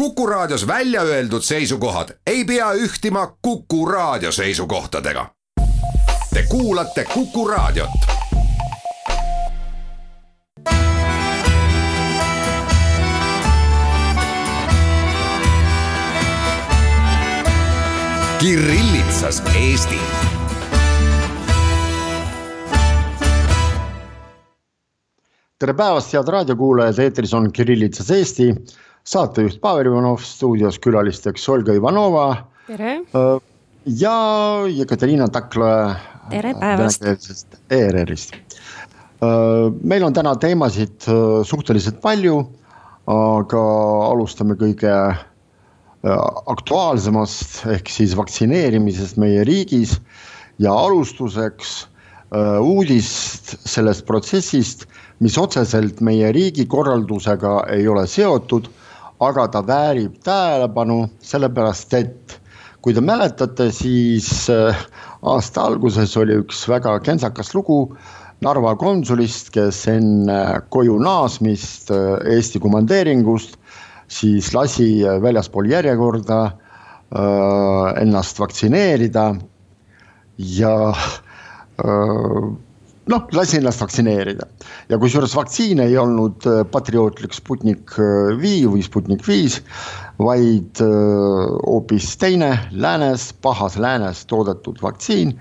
Kuku Raadios välja öeldud seisukohad ei pea ühtima Kuku Raadio seisukohtadega. Te kuulate Kuku Raadiot. Kirillitsas Eesti tere päevast, head raadiokuulajad, eetris on Kirillitsas Eesti, saatejuht Pavel Ivanov, stuudios külalisteks Olga Ivanova. tere. ja Jekaterina Takla. tere päevast. ERR-ist. meil on täna teemasid suhteliselt palju, aga alustame kõige aktuaalsemast ehk siis vaktsineerimisest meie riigis ja alustuseks uudist sellest protsessist mis otseselt meie riigikorraldusega ei ole seotud, aga ta väärib tähelepanu, sellepärast et kui te mäletate, siis äh, aasta alguses oli üks väga kentsakas lugu Narva konsulist, kes enne koju naasmist äh, Eesti komandeeringust siis lasi väljaspool järjekorda äh, ennast vaktsineerida ja noh, lasi ennast vaktsineerida ja kusjuures vaktsiin ei olnud äh, patriootlik Sputnik äh, viis või Sputnik viis, vaid äh, hoopis teine läänes, pahas läänes toodetud vaktsiin,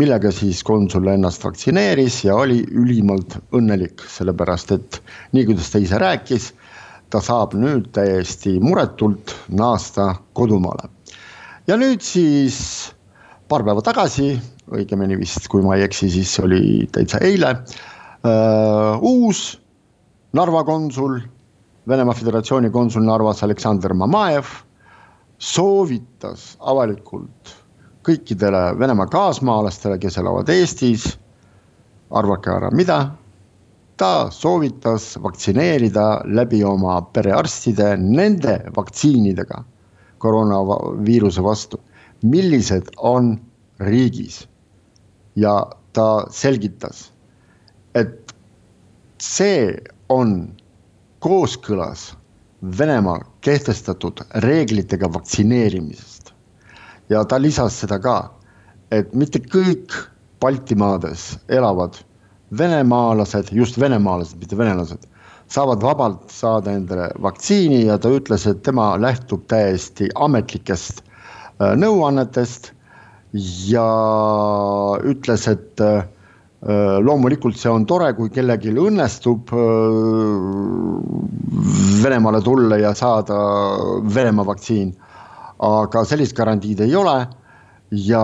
millega siis konsul ennast vaktsineeris ja oli ülimalt õnnelik, sellepärast et nii, kuidas ta ise rääkis, ta saab nüüd täiesti muretult naasta kodumaale. ja nüüd siis paar päeva tagasi õigemini vist, kui ma ei eksi, siis oli täitsa eile uh,. uus Narva konsul, Venemaa Föderatsiooni konsul Narvas Aleksandr Mamajev soovitas avalikult kõikidele Venemaa kaasmaalastele, kes elavad Eestis. arvake ära, mida? ta soovitas vaktsineerida läbi oma perearstide nende vaktsiinidega koroonaviiruse vastu, millised on riigis ja ta selgitas, et see on kooskõlas Venemaa kehtestatud reeglitega vaktsineerimisest. ja ta lisas seda ka, et mitte kõik Baltimaades elavad venemaalased, just venemaalased, mitte venelased, saavad vabalt saada endale vaktsiini ja ta ütles, et tema lähtub täiesti ametlikest nõuannetest ja ütles, et äh, loomulikult see on tore, kui kellelgi õnnestub äh, Venemaale tulla ja saada Venemaa vaktsiin. aga sellist garantiid ei ole. ja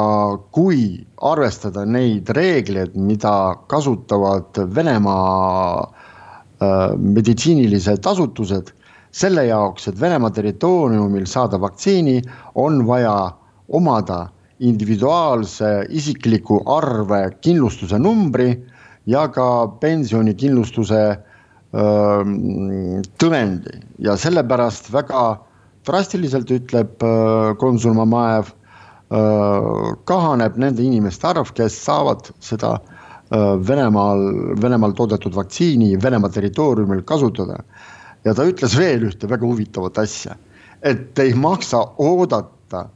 kui arvestada neid reegleid, mida kasutavad Venemaa äh, meditsiinilised asutused selle jaoks, et Venemaa territooriumil saada vaktsiini, on vaja omada individuaalse isikliku arve kindlustuse numbri ja ka pensionikindlustuse tõendi ja sellepärast väga drastiliselt ütleb konsul Mamajev, kahaneb nende inimeste arv, kes saavad seda Venemaal, Venemaal toodetud vaktsiini Venemaa territooriumil kasutada. Ja ta ütles veel ühte väga huvitavat asja, et ei maksa oodata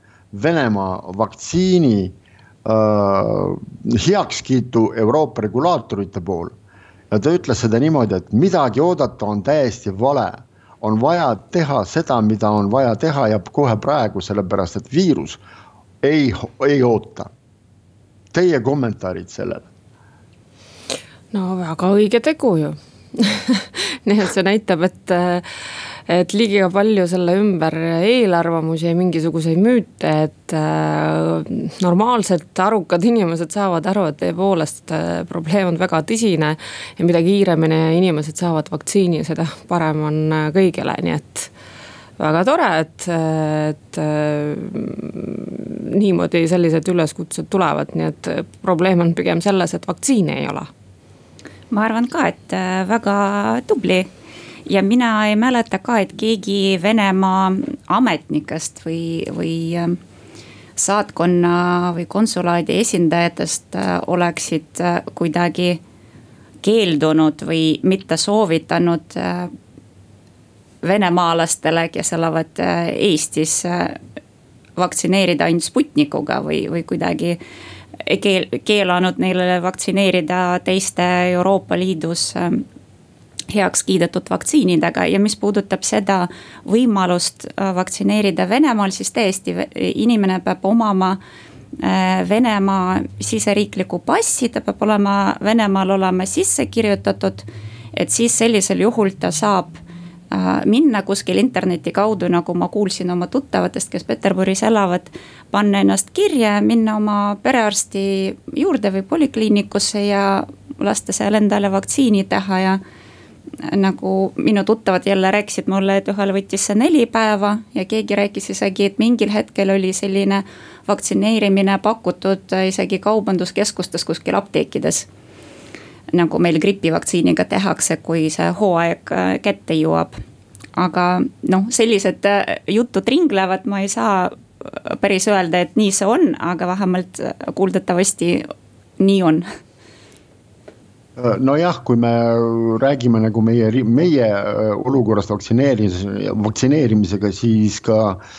Venemaa vaktsiini äh, heakskiitu Euroopa regulaatorite pool. ja ta ütles seda niimoodi, et midagi oodata on täiesti vale. on vaja teha seda, mida on vaja teha ja kohe praegu, sellepärast et viirus ei, ei oota. Teie kommentaarid sellele? no väga õige tegu ju nii et see näitab, et et liiga palju selle ümber eelarvamusi ja mingisuguseid müüte, et äh, normaalselt arukad inimesed saavad aru, et tõepoolest äh, probleem on väga tõsine. ja mida kiiremini inimesed saavad vaktsiini, seda parem on äh, kõigile, nii et väga tore, et, et niimoodi sellised üleskutsed tulevad, nii et probleem on pigem selles, et vaktsiini ei ole. Ma arvan ka, et väga tubli. Ja mina ei mäleta ka, et keegi Venemaa ametnikest või, või ähm, saatkonna või konsulaadi esindajatest äh, oleksid äh, kuidagi keeldunud või mitte soovitanud äh, venemaalastele, kes elavad Eestis vaktsineerida ainult Sputnikuga või, või kuidagi keel-, keelanud neile vaktsineerida teiste Euroopa Liidus ähm, heaks kiidetud vaktsiinidega ja mis puudutab seda võimalust äh, vaktsineerida Venemaal, siis tõesti inimene peab omama äh, Venemaa siseriiklikku passi, ta peab olema Venemaal olema sisse kirjutatud. et siis sellisel juhul ta saab minna kuskil interneti kaudu, nagu ma kuulsin oma tuttavatest, kes Peterburis elavad. panna ennast kirja, minna oma perearsti juurde või polikliinikusse ja lasta seal endale vaktsiini teha ja nagu minu tuttavad jälle rääkisid mulle, et ühel võttis see neli päeva ja keegi rääkis isegi, et mingil hetkel oli selline vaktsineerimine pakutud isegi kaubanduskeskustes kuskil apteekides nagu meil gripivaktsiiniga tehakse, kui see hooaeg äh, kätte jõuab. aga noh, sellised äh, jutud ringlevad, ma ei saa äh, päris öelda, et nii see on, aga vähemalt kuuldavasti nii on nojah, kui me räägime nagu meie, meie olukorrast vaktsineerimise, vaktsineerimisega, siis ka äh,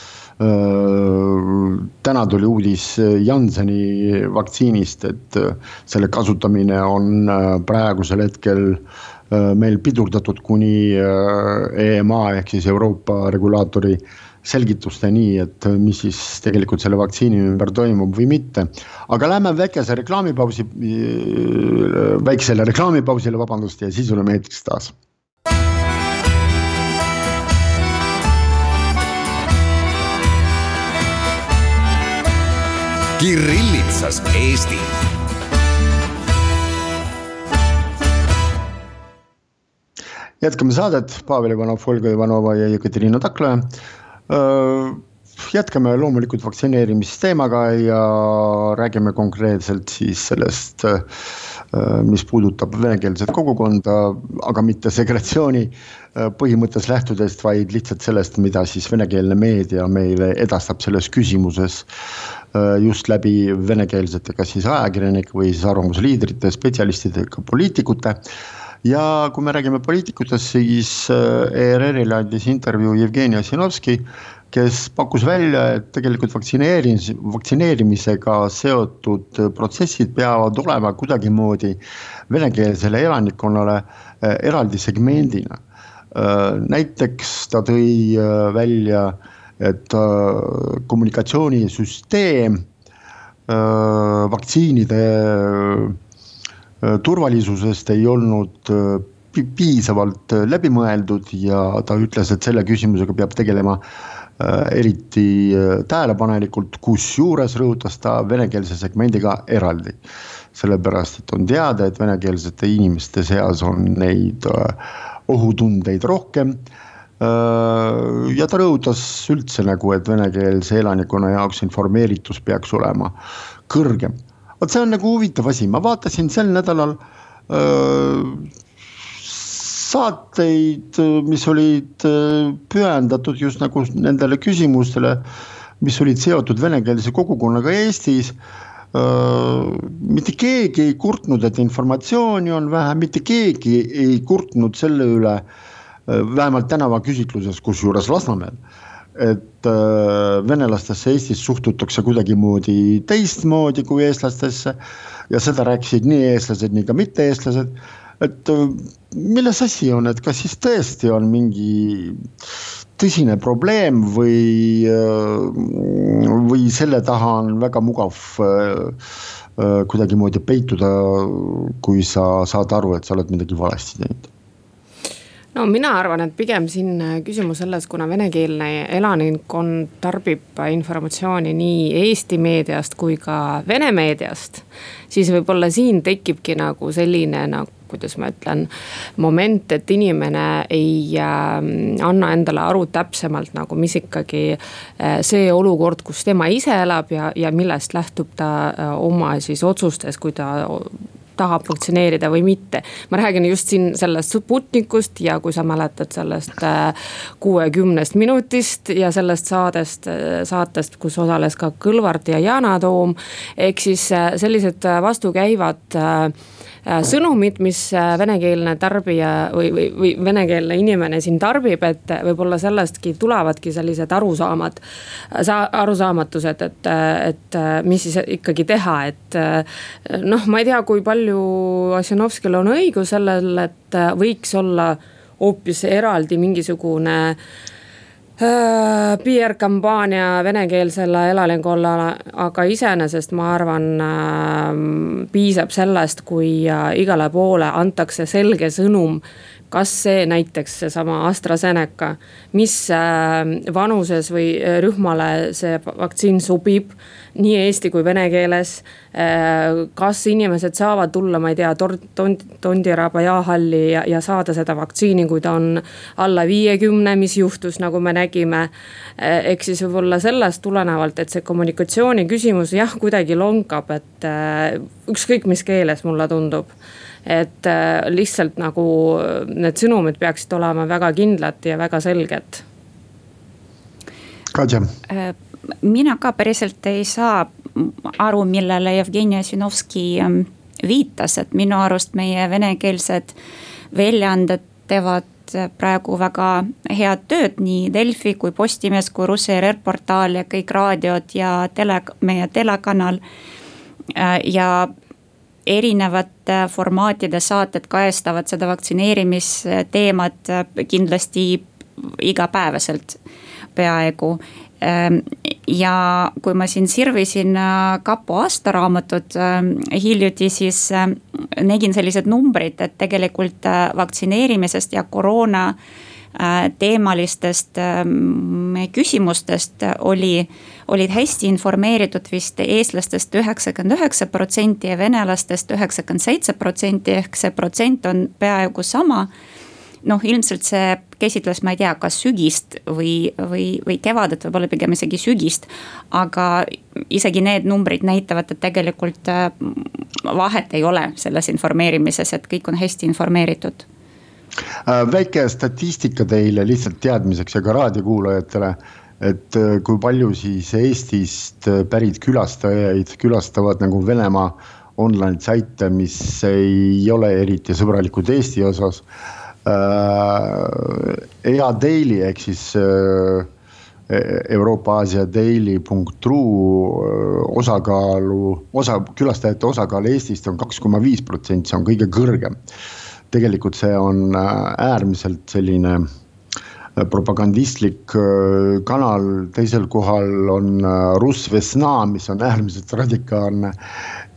täna tuli uudis Jansseni vaktsiinist, et selle kasutamine on praegusel hetkel meil pidurdatud kuni EMA ehk siis Euroopa regulaatori selgitusteni, et mis siis tegelikult selle vaktsiini ümber toimub või mitte. aga lähme väikese reklaamipausi, väiksele reklaamipausile, vabandust, ja siis oleme eetris taas Kirillitsas Eesti. jätkame saadet, Pavel Ivanov, Olga Ivanova ja Jekaterina Takla. jätkame loomulikult vaktsineerimisteemaga ja räägime konkreetselt siis sellest, mis puudutab venekeelset kogukonda, aga mitte segregatsiooni põhimõttest lähtudest, vaid lihtsalt sellest, mida siis venekeelne meedia meile edastab selles küsimuses just läbi venekeelsete, kas siis ajakirjanike või siis arvamusliidrite, spetsialistidega, poliitikute. ja kui me räägime poliitikutest, siis äh, ERR-ile andis intervjuu Jevgeni Ossinovski, kes pakkus välja, et tegelikult vaktsineerimis, vaktsineerimisega seotud protsessid peavad olema kuidagimoodi venekeelsele elanikkonnale äh, eraldi segmendina. näiteks ta tõi välja äh, et äh, kommunikatsioonisüsteem äh, vaktsiinide äh, turvalisusest ei olnud piisavalt läbimõeldud ja ta ütles, et selle küsimusega peab tegelema eriti tähelepanelikult, kusjuures rõhutas ta venekeelse segmendiga eraldi. sellepärast, et on teada, et venekeelsete inimeste seas on neid ohutundeid rohkem ja ta rõhutas üldse nagu, et venekeelse elanikkonna jaoks informeeritus peaks olema kõrgem. vot see on nagu huvitav asi, ma vaatasin sel nädalal äh, saateid, mis olid äh, pühendatud just nagu nendele küsimustele, mis olid seotud venekeelse kogukonnaga Eestis. Mitte keegi ei kurtnud, et informatsiooni on vähe, mitte keegi ei kurtnud selle üle äh, Äh, vähemalt tänavaküsitluses, kusjuures Lasnamäel. et äh, venelastesse Eestis suhtutakse kuidagimoodi teistmoodi kui eestlastesse. ja seda rääkisid nii eestlased, nii ka mitte-eestlased. et äh, milles asi on, et kas siis tõesti on mingi tõsine probleem või, või selle taha on väga mugav kuidagimoodi peituda, kui sa saad aru, et sa oled midagi valesti teinud no mina arvan, et pigem siin äh, küsimus selles, kuna venekeelne elanikkond tarbib informatsiooni nii Eesti meediast kui ka Vene meediast. siis võib-olla siin tekibki nagu selline nagu kuidas ma ütlen, moment, et inimene ei äh, anna endale aru täpsemalt nagu, mis ikkagi äh, see olukord, kus tema ise elab ja, ja millest lähtub ta äh, oma siis otsustes, kui ta tahab vaktsineerida või mitte. ma räägin just siin sellest Sputnikust ja kui sa mäletad sellest äh, kuuekümnest minutist ja sellest saadest, äh, saatest, kus osales ka Kõlvart ja Yana Toom. ehk siis äh, sellised vastukäivad sõnumid, mis venekeelne tarbija või, või, või venekeelne inimene siin tarbib, et võib-olla sellestki tulevadki sellised arusaamad. Sa-, arusaamatused, et, et mis siis ikkagi teha, et noh, ma ei tea, kui palju Ossinovskil on õigus sellel, et võiks olla hoopis eraldi mingisugune äh, PR-kampaania venekeelsele elanikkonnale, aga iseenesest ma arvan äh,, piisab sellest, kui äh, igale poole antakse selge sõnum kas see näiteks seesama AstraZeneca, mis äh, vanuses või äh, rühmale see vaktsiin sobib, nii eesti kui vene keeles. Äh, kas inimesed saavad tulla, ma ei tea, tond-, Tondiraba jaahalli ja, ja saada seda vaktsiini, kui ta on alla viiekümne, mis juhtus, nagu me nägime. ehk siis võib-olla sellest tulenevalt, et see kommunikatsiooni küsimus jah, kuidagi lonkab, et ükskõik mis keeles, mulle tundub et äh, lihtsalt nagu need sõnumid peaksid olema väga kindlad ja väga selged. Katja. Äh, mina ka päriselt ei saa aru, millele Jevgeni Ossinovski ähm, viitas, et minu arust meie venekeelsed väljaanded teevad praegu väga head tööd, nii Delfi kui Postimees kui Rus ERR portaal ja kõik raadiod ja tele, meie telekanal. Äh, ja erinevate formaatide saated kajastavad seda vaktsineerimisteemat kindlasti igapäevaselt peaaegu. Ehm, ja kui ma siin sirvisin äh, kapo aastaraamatut ähm, hiljuti, siis ähm, nägin sellised numbrid, et tegelikult äh, vaktsineerimisest ja koroona äh, teemalistest ähm, küsimustest oli olid hästi informeeritud vist eestlastest üheksakümmend üheksa protsenti ja venelastest üheksakümmend seitse protsenti, ehk see protsent on peaaegu sama. noh, ilmselt see käsitles, ma ei tea, kas sügist või, või, või kevadet, võib-olla pigem isegi sügist. aga isegi need numbrid näitavad, et tegelikult äh, vahet ei ole selles informeerimises, et kõik on hästi informeeritud äh, väike statistika teile lihtsalt teadmiseks ja ka raadiokuulajatele et äh, kui palju siis Eestist äh, pärit külastajaid külastavad nagu Venemaa online saite, mis ei ole eriti sõbralikud Eesti osas äh,. EA Daily ehk siis äh, Euroopa-Aasia daily.ru äh, osakaalu, osa, külastajate osakaal Eestist on kaks koma viis protsenti, see on kõige kõrgem. Tegelikult see on äärmiselt selline äh, Äh, propagandistlik äh, kanal, teisel kohal on äh, Russ Vesna, mis on äärmiselt radikaalne.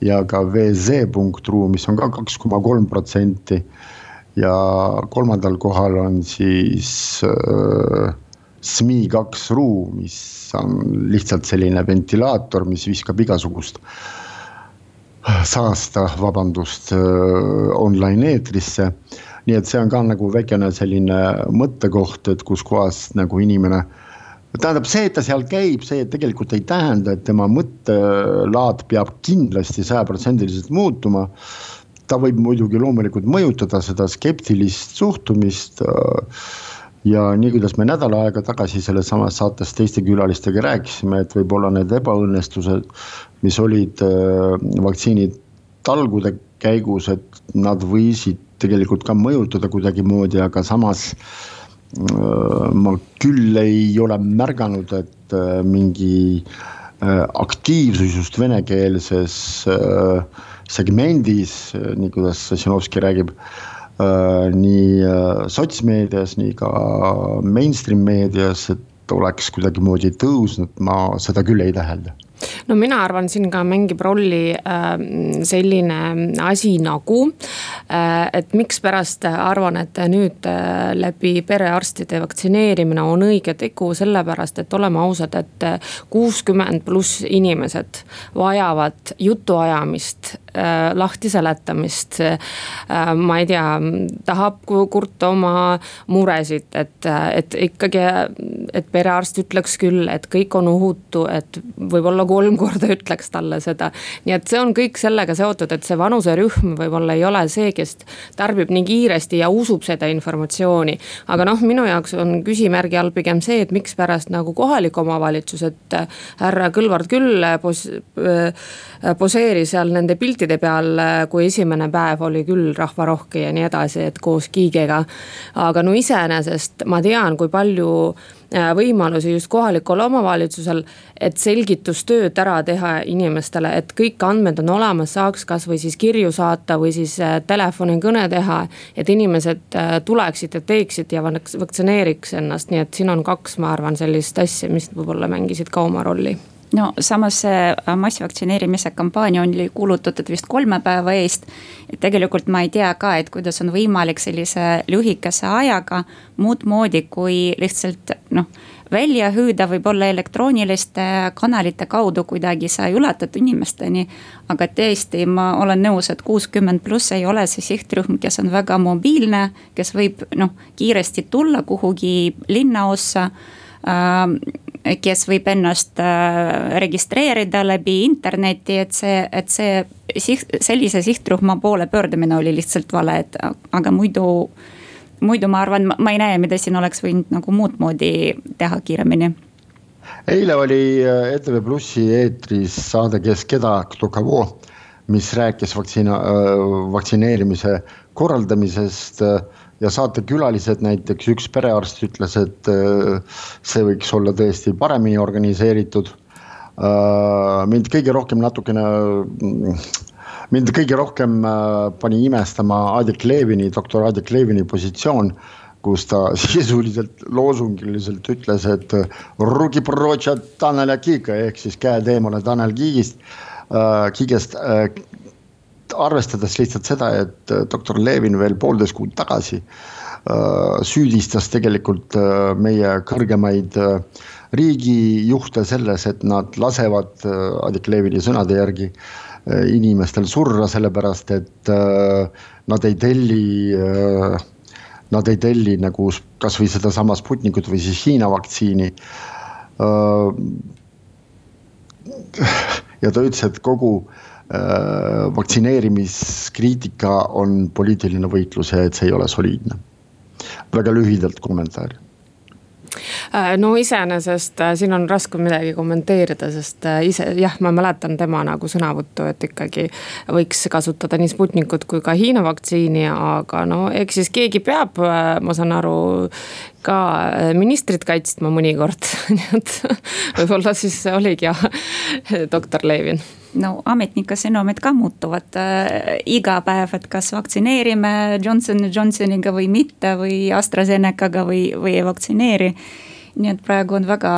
ja ka vz.ru, mis on ka kaks koma kolm protsenti. ja kolmandal kohal on siis äh, SMI kaks ru, mis on lihtsalt selline ventilaator, mis viskab igasugust saasta, vabandust, online eetrisse nii et see on ka nagu väikene selline mõttekoht, et kuskohast nagu inimene tähendab see, et ta seal käib, see tegelikult ei tähenda, et tema mõttelaad peab kindlasti sajaprotsendiliselt muutuma. ta võib muidugi loomulikult mõjutada seda skeptilist suhtumist. Ja nii, kuidas me nädal aega tagasi selles samas saates teiste külalistega rääkisime, et võib-olla need ebaõnnestused, mis olid äh, vaktsiini talgude käigus, et nad võisid tegelikult ka mõjutada kuidagimoodi, aga samas äh, ma küll ei ole märganud, et äh, mingi äh, aktiivsus just venekeelses segmendis, nii kuidas Sinovski räägib, nii sotsmeedias, nii ka mainstream meedias, et oleks kuidagimoodi tõusnud, ma seda küll ei tähelda. No mina arvan, siin ka mängib rolli äh, selline asi nagu, äh, et mikspärast arvan, et nüüd äh, läbi perearstide vaktsineerimine on õige tegu, sellepärast et oleme ausad, et kuuskümmend pluss inimesed vajavad jutuajamist lahti seletamist. ma ei tea, tahab kurta oma muresid, et, et ikkagi, et perearst ütleks küll, et kõik on ohutu, et võib-olla kolm korda ütleks talle seda. nii et see on kõik sellega seotud, et see vanuserühm võib-olla ei ole see, kes tarbib nii kiiresti ja usub seda informatsiooni. aga noh, minu jaoks on küsimärgi all pigem see, et mikspärast nagu kohalik omavalitsus, et äh, härra Kõlvart küll äh, pos-, poseeris seal nende piltide peal, kui esimene päev oli küll rahvarohke ja nii edasi, et koos Kiigega. aga no iseenesest ma tean, kui palju Äh, võimalusi just kohalikul omavalitsusel, et selgitustööd ära teha inimestele, et kõik andmed on olemas, saaks kasvõi siis kirju saata või siis äh, telefonikõne teha. et inimesed äh, tuleksid ja teeksid ja vaktsineeriks ennast, nii et siin on kaks, ma arvan, sellist asja, mis võib-olla mängisid ka oma rolli no samas see äh, massvaktsineerimise kampaania oli kuulutatud vist kolme päeva eest. et tegelikult ma ei tea ka, et kuidas on võimalik sellise lühikese ajaga muud moodi, kui lihtsalt noh välja hüüda võib-olla elektrooniliste kanalite kaudu kuidagi sa ulatad inimesteni. aga tõesti, ma olen nõus, et kuuskümmend pluss ei ole see sihtrühm, kes on väga mobiilne, kes võib noh kiiresti tulla kuhugi linnaossa kes võib ennast äh, registreerida läbi interneti, et see, et see siht, sellise sihtrühma poole pöördumine oli lihtsalt vale, et aga muidu. muidu ma arvan, ma ei näe, mida siin oleks võinud nagu muud moodi teha kiiremini eile oli äh, ETV Plussi eetris saade Kes keda, mis rääkis vaktsiina, vaktsineerimise korraldamisest äh, ja saatekülalised, näiteks üks perearst ütles, et äh, see võiks olla tõesti paremini organiseeritud. Äh, mind kõige rohkem natukene, mind kõige rohkem äh, pani imestama Adik Levini, doktor Adik Levini positsioon kus ta sisuliselt loosungiliselt ütles, et rugi protša Tanel ja Kiika ehk siis käed eemale Tanel Kiigist, Kiigest arvestades lihtsalt seda, et äh, doktor Levin veel poolteist kuud tagasi äh, süüdistas tegelikult äh, meie kõrgemaid riigijuhte selles, et nad lasevad Adik Levini sõnade järgi inimestel surra, sellepärast et nad ei telli nad ei telli nagu kasvõi sedasama Sputnikut või siis Hiina vaktsiini. ja ta ütles, et kogu äh, vaktsineerimiskriitika on poliitiline võitlus ja et see ei ole soliidne. väga lühidalt kommentaar äh, no iseenesest äh, siin on raske midagi kommenteerida, sest ise jah, ma mäletan tema nagu sõnavõttu, et ikkagi võiks kasutada nii Sputnikut kui ka Hiina vaktsiini, aga no eks siis keegi peab, ma saan aru, ka ministrit kaitsma mõnikord nii et võib-olla siis oligi doktor Levin no ametnike sõnumid ka muutuvad äh, iga päev, et kas vaktsineerime Johnson Johnsoniga või mitte või AstraZenecaga või, või ei vaktsineeri. nii et praegu on väga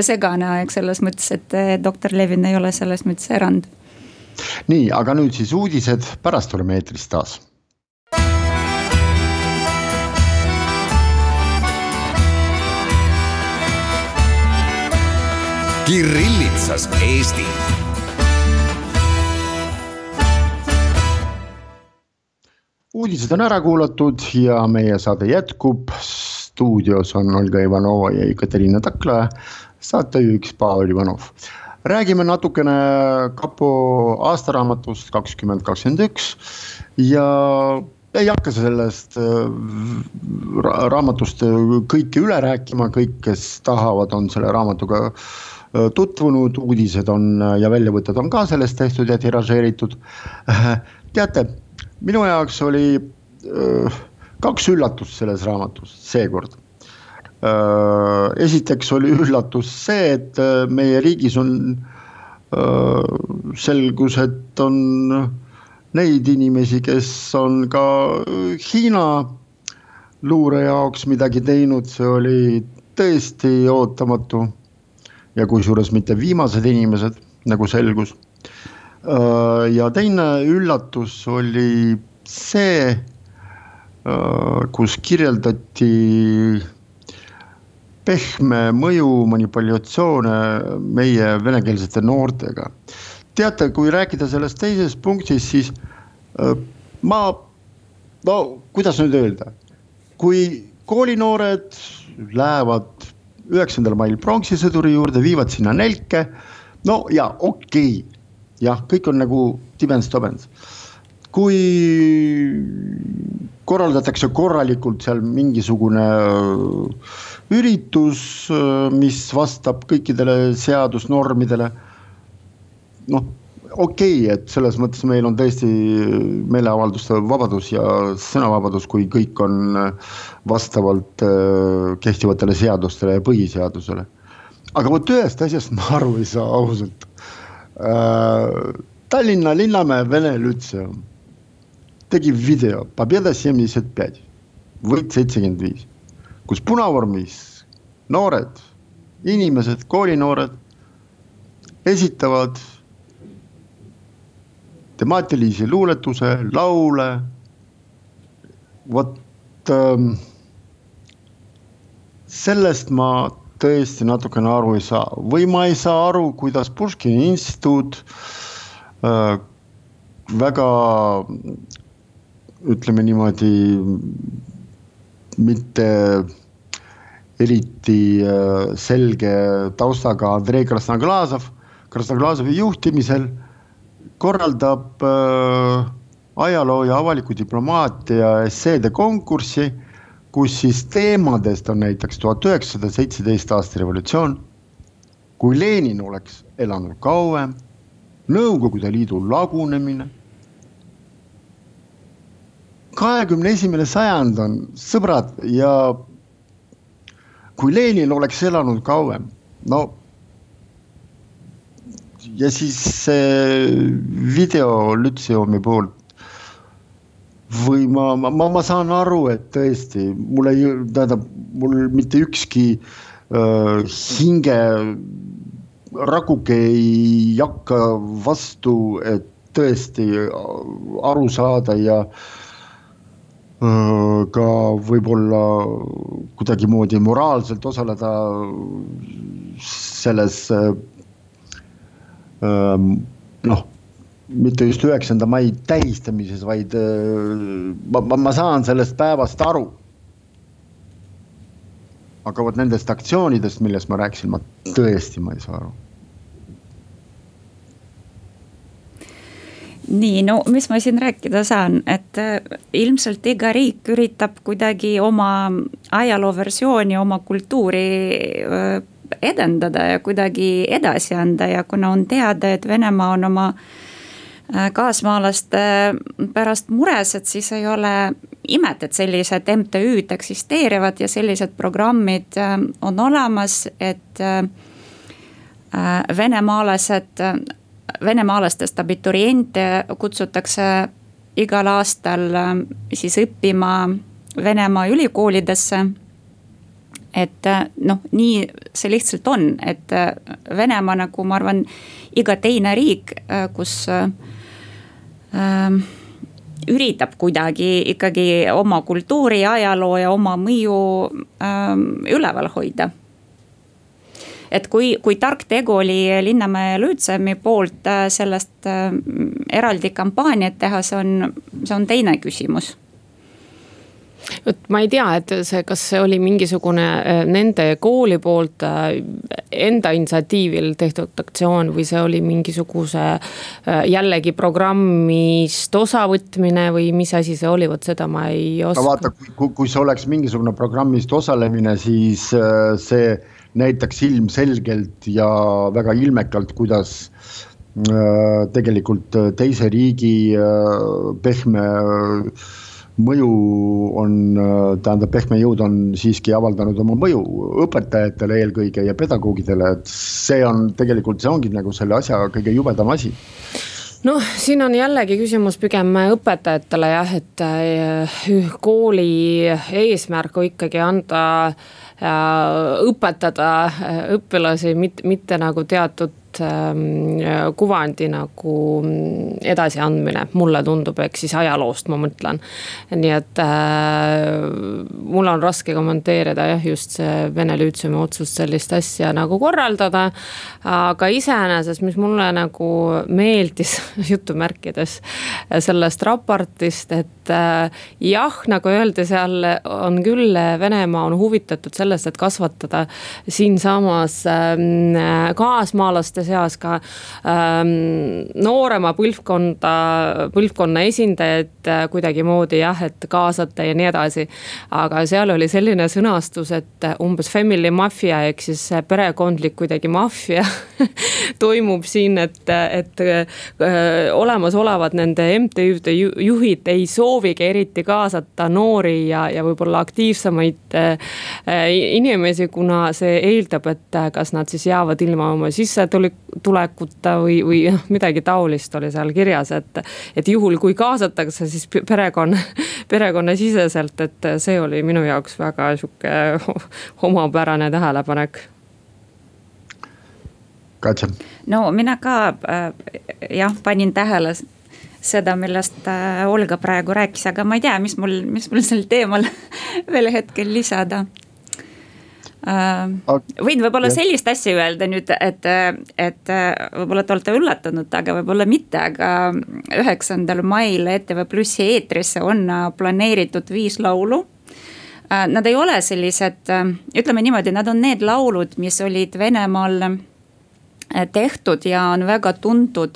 segane aeg selles mõttes, et äh, doktor Levin ei ole selles mõttes erand. nii, aga nüüd siis uudised, pärast oleme eetris taas Kirillitsas Eesti uudised on ära kuulatud ja meie saade jätkub. stuudios on Olga Ivanova ja Ekaterina Takla, saatejuhiks Pavel Ivanov. räägime natukene kapo aastaraamatust kakskümmend kakskümmend üks ja ei hakka sellest äh, raamatust kõike üle rääkima, kõik, kes tahavad, on selle raamatuga äh, tutvunud, uudised on ja väljavõtted on ka sellest tehtud ja tiražeeritud. teate minu jaoks oli kaks üllatust selles raamatus seekord. esiteks oli üllatus see, et meie riigis on, selgus, et on neid inimesi, kes on ka Hiina luure jaoks midagi teinud, see oli tõesti ootamatu. Ja kusjuures mitte viimased inimesed, nagu selgus Äh, ja teine üllatus oli see, äh, kus kirjeldati pehme mõju manipulatsioone meie venekeelsete noortega. teate, kui rääkida sellest teisest punktist, siis äh, ma, no kuidas nüüd öelda, kui koolinoored lähevad üheksandal mail pronkssõduri juurde, viivad sinna nelke no ja okei okay., jah, kõik on nagu tibens-tobens. kui korraldatakse korralikult seal mingisugune äh, üritus, äh, mis vastab kõikidele seadusnormidele. noh, okei okay,, et selles mõttes meil on tõesti meeleavalduste vabadus ja sõnavabadus, kui kõik on vastavalt äh, kehtivatele seadustele ja põhiseadusele. aga vot ühest asjast ma aru ei saa ausalt. Äh, Tallinna linnamäe Vene Lütseum tegi video Pobeda seitsekümmend viis, võit seitsekümmend viis, kus punavormis noored inimesed, koolinoored esitavad temaatilisi luuletuse, laule. vot ähm, sellest ma tõesti natukene aru ei saa või ma ei saa aru, kuidas Puškini instituut äh, väga ütleme niimoodi, mitte eriti äh, selge taustaga Andrei Krasnoglazov, Krasnoglazovi juhtimisel korraldab äh, ajaloo ja avaliku diplomaatia esseede konkurssi, kus siis teemadest on näiteks tuhat üheksasada seitseteist aasta revolutsioon, kui Lenin oleks elanud kauem, Nõukogude Liidu lagunemine kahekümne esimene sajand on sõbrad ja kui Lenin oleks elanud kauem, no. Ja siis see video Lütseumi poolt. Või ma, ma, ma, saan aru, et tõesti mul ei, tähendab, mul mitte ükski äh, hinge rakuke ei hakka vastu, et tõesti aru saada ja äh, ka võib-olla kuidagimoodi moraalselt osaleda selles noh, mitte just üheksanda mai tähistamises, vaid ma, ma, ma saan sellest päevast aru. aga vot nendest aktsioonidest, millest ma rääkisin, ma tõesti, ma ei saa aru nii, no mis ma siin rääkida saan, et ilmselt iga riik üritab kuidagi oma ajalooversiooni, oma kultuuri edendada ja kuidagi edasi anda ja kuna on teada, et Venemaa on oma äh, kaasmaalaste pärast mures, et siis ei ole imet, et sellised MTÜ-d eksisteerivad ja sellised programmid on olemas, et venemaalased venemaalastest abituriente kutsutakse igal aastal äh, siis õppima Venemaa ülikoolidesse. Et äh, noh, nii see lihtsalt on, et äh, Venemaa nagu ma arvan, iga teine riik, kus äh, üritab kuidagi ikkagi oma kultuuri, ajaloo ja oma mõju äh, üleval hoida. Et kui, kui tark tegu oli Linnamäe Lüütseumi poolt äh, sellest äh, eraldi kampaaniat teha, see on, see on teine küsimus vot ma ei tea, et see, kas see oli mingisugune äh, nende kooli poolt enda initsiatiivil tehtud aktsioon või see oli mingisuguse jällegi programmist osavõtmine või mis asi see oli, vot seda ma ei oska. no vaata, kui, kui see oleks mingisugune programmist osalemine, siis see näitaks ilmselgelt ja väga ilmekalt, kuidas äh, tegelikult äh, teise riigi äh, pehme mõju on, tähendab, pehme jõud on siiski avaldanud oma mõju õpetajatele eelkõige ja pedagoogidele, et see on tegelikult, see ongi nagu selle asja kõige jubedam asi. Noh, siin on jällegi küsimus pigem õpetajatele jah, et kooli eesmärk on ikkagi anda õpetada õpilasi, mitte, mitte nagu teatud kuvandi nagu edasiandmine, mulle tundub, ehk siis ajaloost ma mõtlen. nii et äh, mul on raske kommenteerida jah, just see Vene Lüütseumi otsust sellist asja nagu korraldada. aga iseenesest, mis mulle nagu meeldis jutumärkides sellest raportist, et äh, jah, nagu öeldi, seal on küll Venemaa on huvitatud sellest, et kasvatada siinsamas äh, kaasmaalaste valijate seas ka ähm, noorema põlvkonda, põlvkonna esindajaid äh, kuidagimoodi jah, et kaasata ja nii edasi. aga seal oli selline sõnastus, et umbes family mafia ehk siis perekondlik kuidagi maffia toimub siin, et, et äh, olemasolevad nende MTÜ-de juhid ei soovigi eriti kaasata noori ja, ja võib-olla aktiivsemaid äh, inimesi, kuna see eeldab, et kas nad siis jäävad ilma oma sissetulekuta või, või noh, midagi taolist oli seal kirjas, et. et juhul, kui kaasatakse, siis perekonna, perekonnasiseselt, et see oli minu jaoks väga sihuke omapärane tähelepanek Katja. no mina ka äh, jah, panin tähele seda, millest äh, Olga praegu rääkis, aga ma ei tea, mis mul, mis mul sel teemal veel hetkel lisada. Võin võib-olla sellist asja öelda nüüd, et, et võib-olla te olete üllatunud, aga võib-olla mitte, aga üheksandal mail ETV Plussi eetrisse on planeeritud viis laulu äh,. Nad ei ole sellised, ütleme niimoodi, nad on need laulud, mis olid Venemaal Äh, tehtud ja on väga tuntud.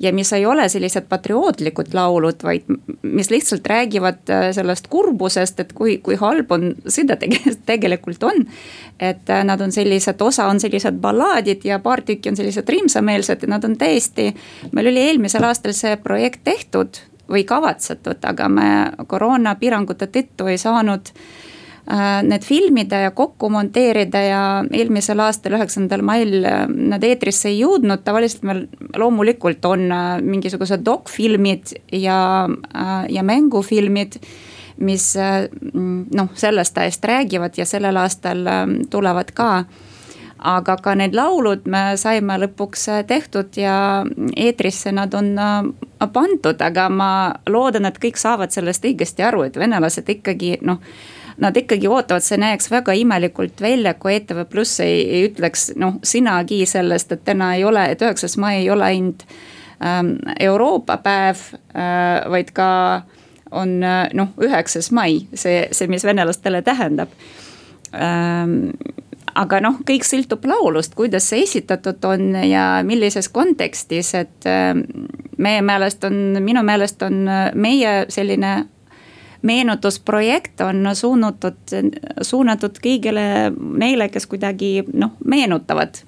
ja mis ei ole sellised patriootlikud laulud, vaid mis lihtsalt räägivad äh, sellest kurbusest, et kui, kui halb on sõda tegelikult on. et äh, nad on sellised, osa on sellised ballaadid ja paar tükki on sellised rimsameelsed ja nad on täiesti. meil oli eelmisel aastal see projekt tehtud või kavatsetud, aga me koroonapiirangute tõttu ei saanud need filmida ja kokku monteerida ja eelmisel aastal, üheksandal mail äh, nad eetrisse ei jõudnud, tavaliselt meil loomulikult on äh, mingisugused dokfilmid ja, ja mängufilmid mis noh, sellest ajast räägivad ja sellel aastal tulevad ka. Aga ka need laulud me saime lõpuks tehtud ja eetrisse nad on pandud, aga ma loodan, et kõik saavad sellest õigesti aru, et venelased ikkagi noh nad ikkagi ootavad, see näeks väga imelikult välja, kui ETV Pluss ei, ei ütleks noh sõnagi sellest, et täna ei ole, et üheksas mai ei ole ainult ähm, Euroopa päev äh,, vaid ka on äh, noh, üheksas mai, see, see, mis venelastele tähendab. Ähm, aga noh, kõik sõltub laulust, kuidas see esitatud on ja millises kontekstis, et äh, meie meelest on, minu meelest on äh, meie selline meenutusprojekt on suunatud, suunatud kõigile neile, kes kuidagi noh, meenutavad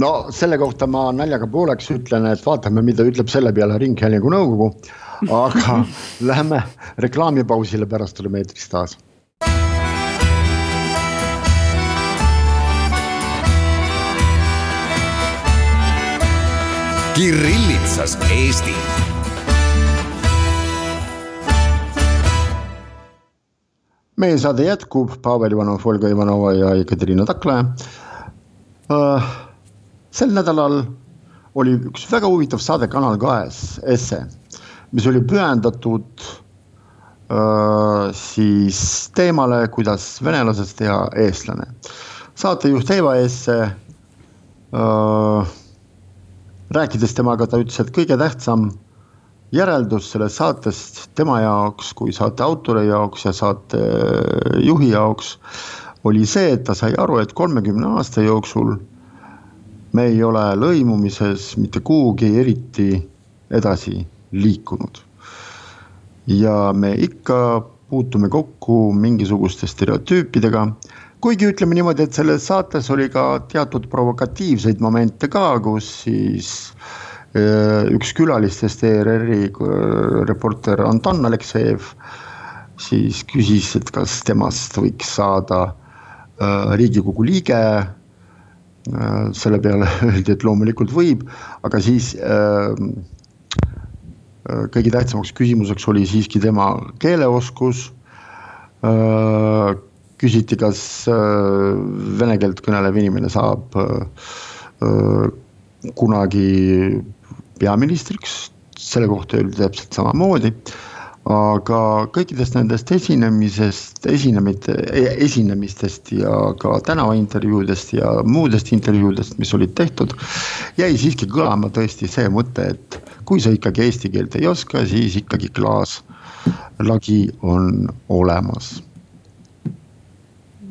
no selle kohta ma naljaga pooleks ütlen, et vaatame, mida ütleb selle peale Ringhäälingu nõukogu. aga läheme reklaamipausile, pärast tuleme eetrist taas. Kirillitsas Eesti meie saade jätkub, Pavel Ivanov, Olga Ivanova ja Ekaterina Taklaja uh,. sel nädalal oli üks väga huvitav saade Kanal kahes, Esse, mis oli pühendatud uh, siis teemale, kuidas venelasest teha eestlane. saatejuht Eva Esse uh,, rääkides temaga, ta ütles, et kõige tähtsam järeldus sellest saatest tema jaoks kui saate autori jaoks ja saatejuhi jaoks oli see, et ta sai aru, et kolmekümne aasta jooksul me ei ole lõimumises mitte kuhugi eriti edasi liikunud. ja me ikka puutume kokku mingisuguste stereotüüpidega, kuigi ütleme niimoodi, et selles saates oli ka teatud provokatiivseid momente ka, kus siis äh, üks külalistest ERR-i äh, reporter Anton Aleksejev siis küsis, et kas temast võiks saada äh, riigikogu liige. selle peale öeldi, et loomulikult võib, aga siis kõige tähtsamaks küsimuseks oli siiski tema keeleoskus. küsiti, kas vene keelt kõnelev inimene saab kunagi peaministriks, selle kohta öeldi täpselt samamoodi. aga kõikidest nendest esinemisest, esinemite, esinemistest ja ka tänavaintervjuudest ja muudest intervjuudest, mis olid tehtud. jäi siiski kõlama tõesti see mõte, et kui sa ikkagi eesti keelt ei oska, siis ikkagi klaaslagi on olemas.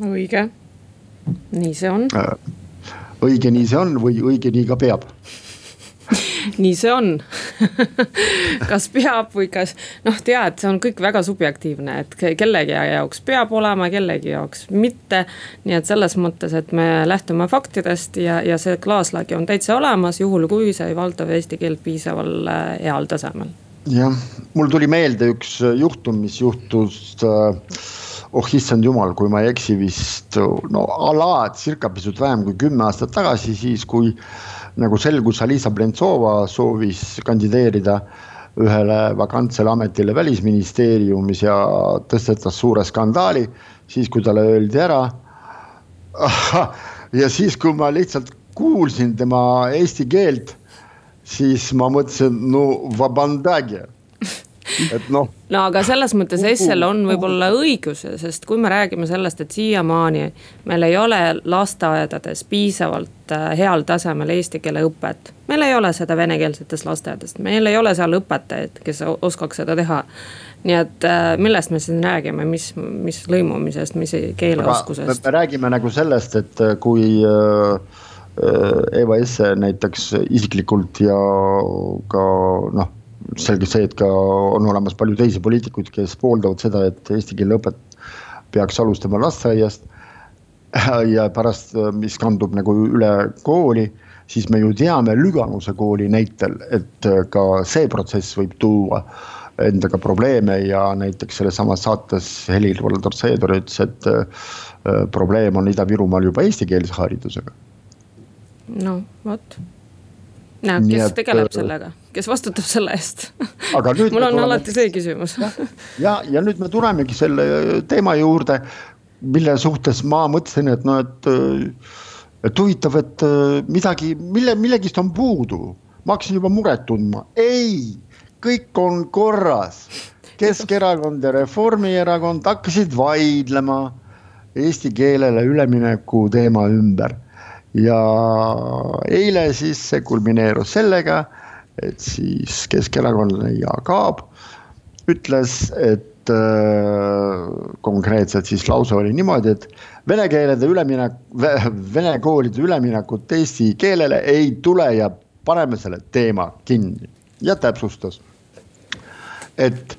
õige, nii see on õige nii see on või õige nii ka peab nii see on kas peab või kas noh, tead, see on kõik väga subjektiivne, et kellegi jaoks peab olema, kellegi jaoks mitte. nii et selles mõttes, et me lähtume faktidest ja, ja see klaaslagi on täitsa olemas, juhul kui sa ei valda eesti keelt piisaval äh, heal tasemel. jah, mul tuli meelde üks juhtum, mis juhtus äh, oh issand jumal, kui ma ei eksi vist no a la circa pisut vähem kui kümme aastat tagasi, siis kui nagu selgus, Alisa Blentsova soovis kandideerida ühele vakantsele ametile välisministeeriumis ja tõstetas suure skandaali, siis kui talle öeldi ära. ja siis, kui ma lihtsalt kuulsin tema eesti keelt, siis ma mõtlesin, no vabandage et noh. no aga selles mõttes Essel on võib-olla õigus, sest kui me räägime sellest, et siiamaani meil ei ole lasteaedades piisavalt äh, heal tasemel eesti keele õpet. meil ei ole seda venekeelsetes lasteaedades, meil ei ole seal õpetajaid, kes oskaks seda teha. nii et äh, millest me siin räägime, mis, mis lõimumisest, mis keeleoskusest? me räägime nagu sellest, et äh, kui Eva Esse näiteks isiklikult ja ka noh selge see, et ka on olemas palju teisi poliitikuid, kes pooldavad seda, et eesti keele õpet peaks alustama lasteaiast. ja pärast, mis kandub nagu üle kooli, siis me ju teame Lüganuse kooli näitel, et ka see protsess võib tuua endaga probleeme ja näiteks selles samas saates Helir-Valdor Seeder ütles, et äh, probleem on Ida-Virumaal juba eestikeelse haridusega. no vot no kes et, tegeleb äh, sellega, kes vastutab selle eest. Mul on alati see küsimus. ja, ja nüüd me tulemegi selle teema juurde, mille suhtes ma mõtlesin, et noh, et, äh, et huvitav, et äh, midagi, mille, millegist on puudu. ma hakkasin juba muret tundma, ei, kõik on korras. Keskerakond ja Reformierakond hakkasid vaidlema eesti keelele ülemineku teema ümber. Ja eile siis see kulmineerus sellega, et siis keskerakondlane Jaak Aab ütles, et äh, konkreetselt siis lause oli niimoodi, et vene keelede üleminek, vene koolide üleminekut eesti keelele ei tule ja paneme selle teema kinni. Ja täpsustas, et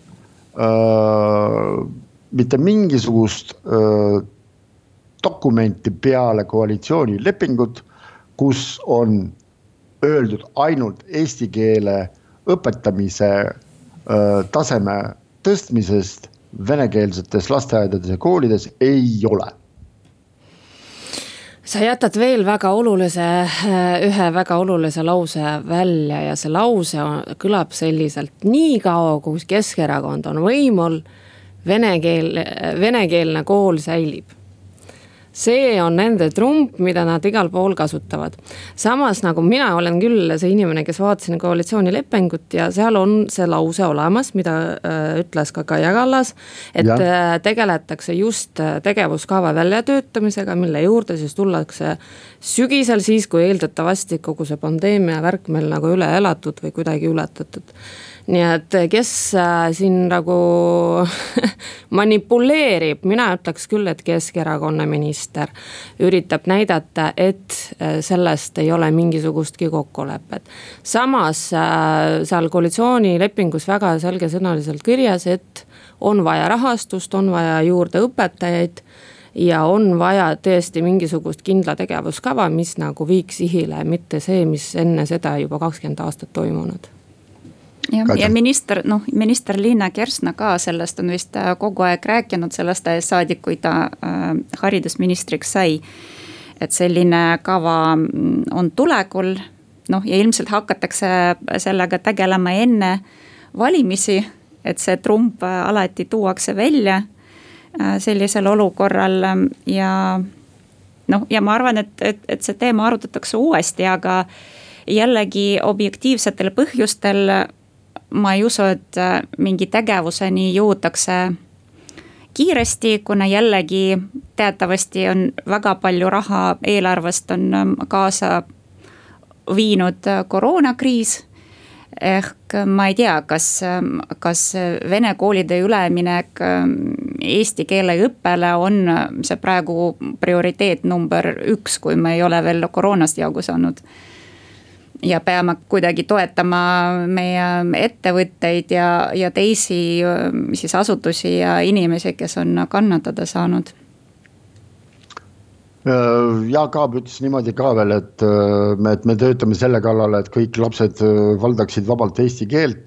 äh, mitte mingisugust äh, dokumenti peale koalitsioonilepingut, kus on öeldud ainult eesti keele õpetamise öö, taseme tõstmisest venekeelsetes lasteaedades ja koolides ei ole. Sa jätad veel väga olulise, ühe väga olulise lause välja ja see lause kõlab selliselt, niikaua kui Keskerakond on võimul, vene keel, venekeelne kool säilib see on nende trump, mida nad igal pool kasutavad. samas nagu mina olen küll see inimene, kes vaatasin koalitsioonilepingut ja seal on see lause olemas, mida äh, ütles ka Kaja Kallas. et ja. äh, tegeletakse just äh, tegevuskava väljatöötamisega, mille juurde siis tullakse sügisel, siis kui eeldatavasti kogu see pandeemia värk meil nagu üle elatud või kuidagi ületatud nii et kes äh, siin nagu manipuleerib, mina ütleks küll, et Keskerakonna minister üritab näidata, et äh, sellest ei ole mingisugustki kokkulepet. samas äh, seal koalitsioonilepingus väga selgesõnaliselt kirjas, et on vaja rahastust, on vaja juurde õpetajaid ja on vaja tõesti mingisugust kindla tegevuskava, mis nagu viiks sihile, mitte see, mis enne seda juba kakskümmend aastat toimunud jah, ja minister, noh, minister Liina Kersna ka sellest on vist äh, kogu aeg rääkinud sellest ajast saadik, kui ta äh, haridusministriks sai. et selline kava mm, on tulekul, noh ja ilmselt hakatakse sellega tegelema enne valimisi. et see trump äh, alati tuuakse välja äh, sellisel olukorral ja noh, ja ma arvan, et, et, et see teema arutatakse uuesti, aga jällegi objektiivsetel põhjustel ma ei usu, et äh, mingi tegevuseni jõutakse kiiresti, kuna jällegi teatavasti on väga palju raha eelarvest on ähm, kaasa viinud äh, koroonakriis. ehk ma ei tea, kas, ähm, kas vene koolide üleminek ähm, eesti keele õppele on see praegu prioriteet number üks, kui me ei ole veel koroonast jagu saanud ja peame kuidagi toetama meie ettevõtteid ja, ja teisi siis asutusi ja inimesi, kes on kannatada saanud. Jaak Aab ütles niimoodi ka veel, et me, et me töötame selle kallal, et kõik lapsed valdaksid vabalt eesti keelt.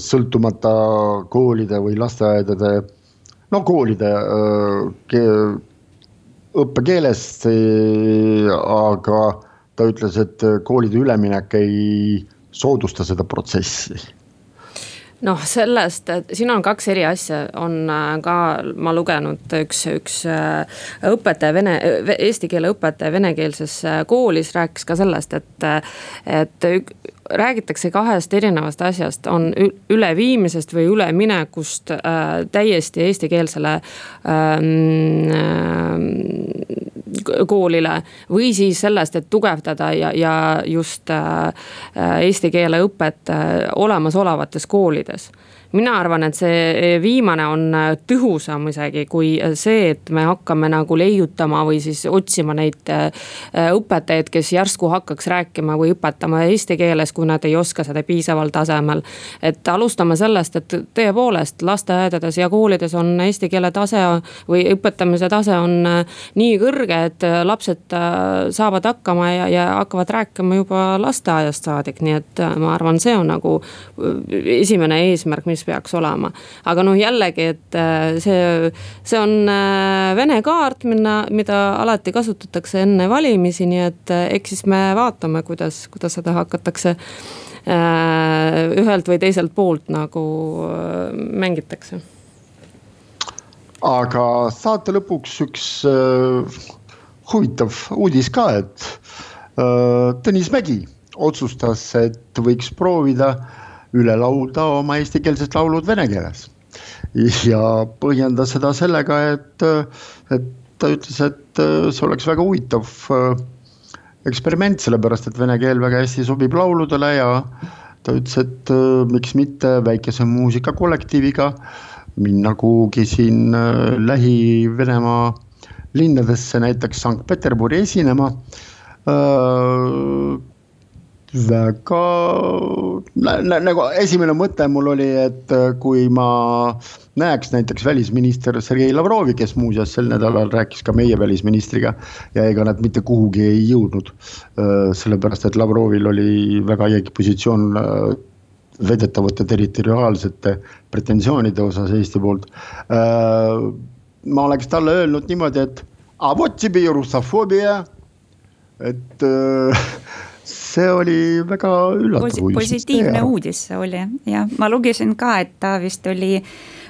sõltumata koolide või lasteaedade, no koolide õppekeelest, aga ta ütles, et koolide üleminek ei soodusta seda protsessi. Noh, sellest, et siin on kaks eri asja, on äh, ka ma lugenud üks, üks äh, õpetaja vene, eesti keele õpetaja venekeelses äh, koolis rääkis ka sellest, et, et räägitakse kahest erinevast asjast, on üleviimisest või üleminekust äh, täiesti eestikeelsele ähm, äh, koolile. või siis sellest, et tugevdada ja, ja just äh, eesti keele õpet äh, olemasolevates koolides mina arvan, et see viimane on tõhusam isegi kui see, et me hakkame nagu leiutama või siis otsima neid äh, õpetajaid, kes järsku hakkaks rääkima või õpetama eesti keeles, kui nad ei oska seda piisaval tasemel. et alustame sellest, et tõepoolest lasteaedades ja koolides on eesti keele tase või õpetamise tase on äh, nii kõrge, et äh, lapsed saavad hakkama ja, ja hakkavad rääkima juba lasteaiast saadik, nii et ma arvan, see on nagu esimene eesmärk, mis peaks olema. aga noh, jällegi, et äh, see, see on äh, Vene kaart, mida, mida alati kasutatakse enne valimisi, nii et äh, eks siis me vaatame, kuidas, kuidas seda hakatakse ühelt või teiselt poolt nagu mängitakse. aga saate lõpuks üks äh, huvitav uudis ka, et äh, Tõnis Mägi otsustas, et võiks proovida äh, üle laulda oma eestikeelsed laulud vene keeles. ja põhjendas seda sellega, et, et ta ütles, et see oleks väga huvitav äh, eksperiment, sellepärast et vene keel väga hästi sobib lauludele ja ta ütles, et äh, miks mitte väikese muusikakollektiiviga minna kuhugi siin äh, Lähi-Venemaa linnadesse, näiteks Sankt-Peterburi esinema väga nä, nagu esimene mõte mul oli, et äh, kui ma näeks näiteks välisminister Sergei Lavrovi, kes muuseas sel nädalal rääkis ka meie välisministriga. ja ega nad mitte kuhugi ei jõudnud, äh, sellepärast et Lavrovil oli väga jäik positsioon äh, väidetavate territoriaalsete pretensioonide osas Eesti poolt. ma oleks talle öelnud niimoodi, et, et see oli väga üllatav Posi uudis. positiivne uudis see oli jah, ma lugesin ka, et ta vist oli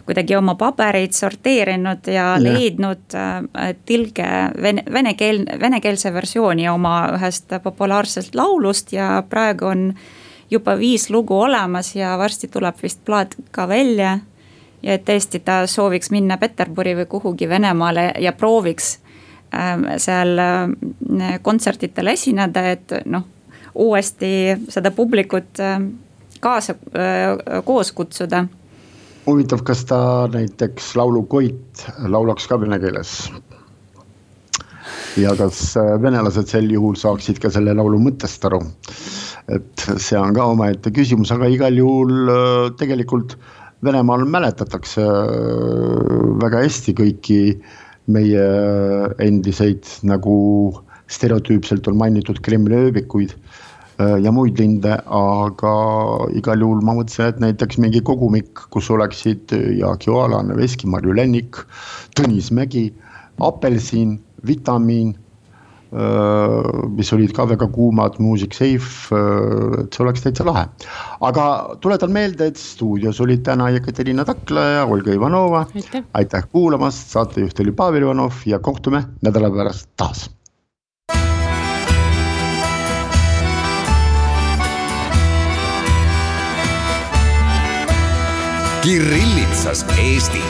kuidagi oma pabereid sorteerinud ja, ja. leidnud äh, tilge vene, vene keel, venekeelse versiooni oma ühest populaarsest laulust ja praegu on juba viis lugu olemas ja varsti tuleb vist plaat ka välja. ja et tõesti ta sooviks minna Peterburi või kuhugi Venemaale ja prooviks äh, seal äh, kontsertidel esineda, et noh uuesti seda publikut äh, kaasa, äh, koos kutsuda. huvitav, kas ta näiteks laulu Koit laulaks ka vene keeles? ja kas äh, venelased sel juhul saaksid ka selle laulu mõttest aru? et see on ka omaette küsimus, aga igal juhul tegelikult Venemaal mäletatakse väga hästi kõiki meie endiseid nagu stereotüüpselt on mainitud Kremli ööbikuid äh, ja muid linde, aga igal juhul ma mõtlesin, et näiteks mingi kogumik, kus oleksid Jaak Joalan, Veski, Marju Lännik, Tõnis Mägi, Apelsin, Vitamiin, äh, mis olid ka väga kuumad, Music Safe, äh, et see oleks täitsa lahe. aga tuletan meelde, et stuudios olid täna Jekaterina Takla ja Olga Ivanova. aitäh kuulamast, saatejuht oli Pavel Ivanov ja kohtume nädala pärast taas Kirillitsas Eesti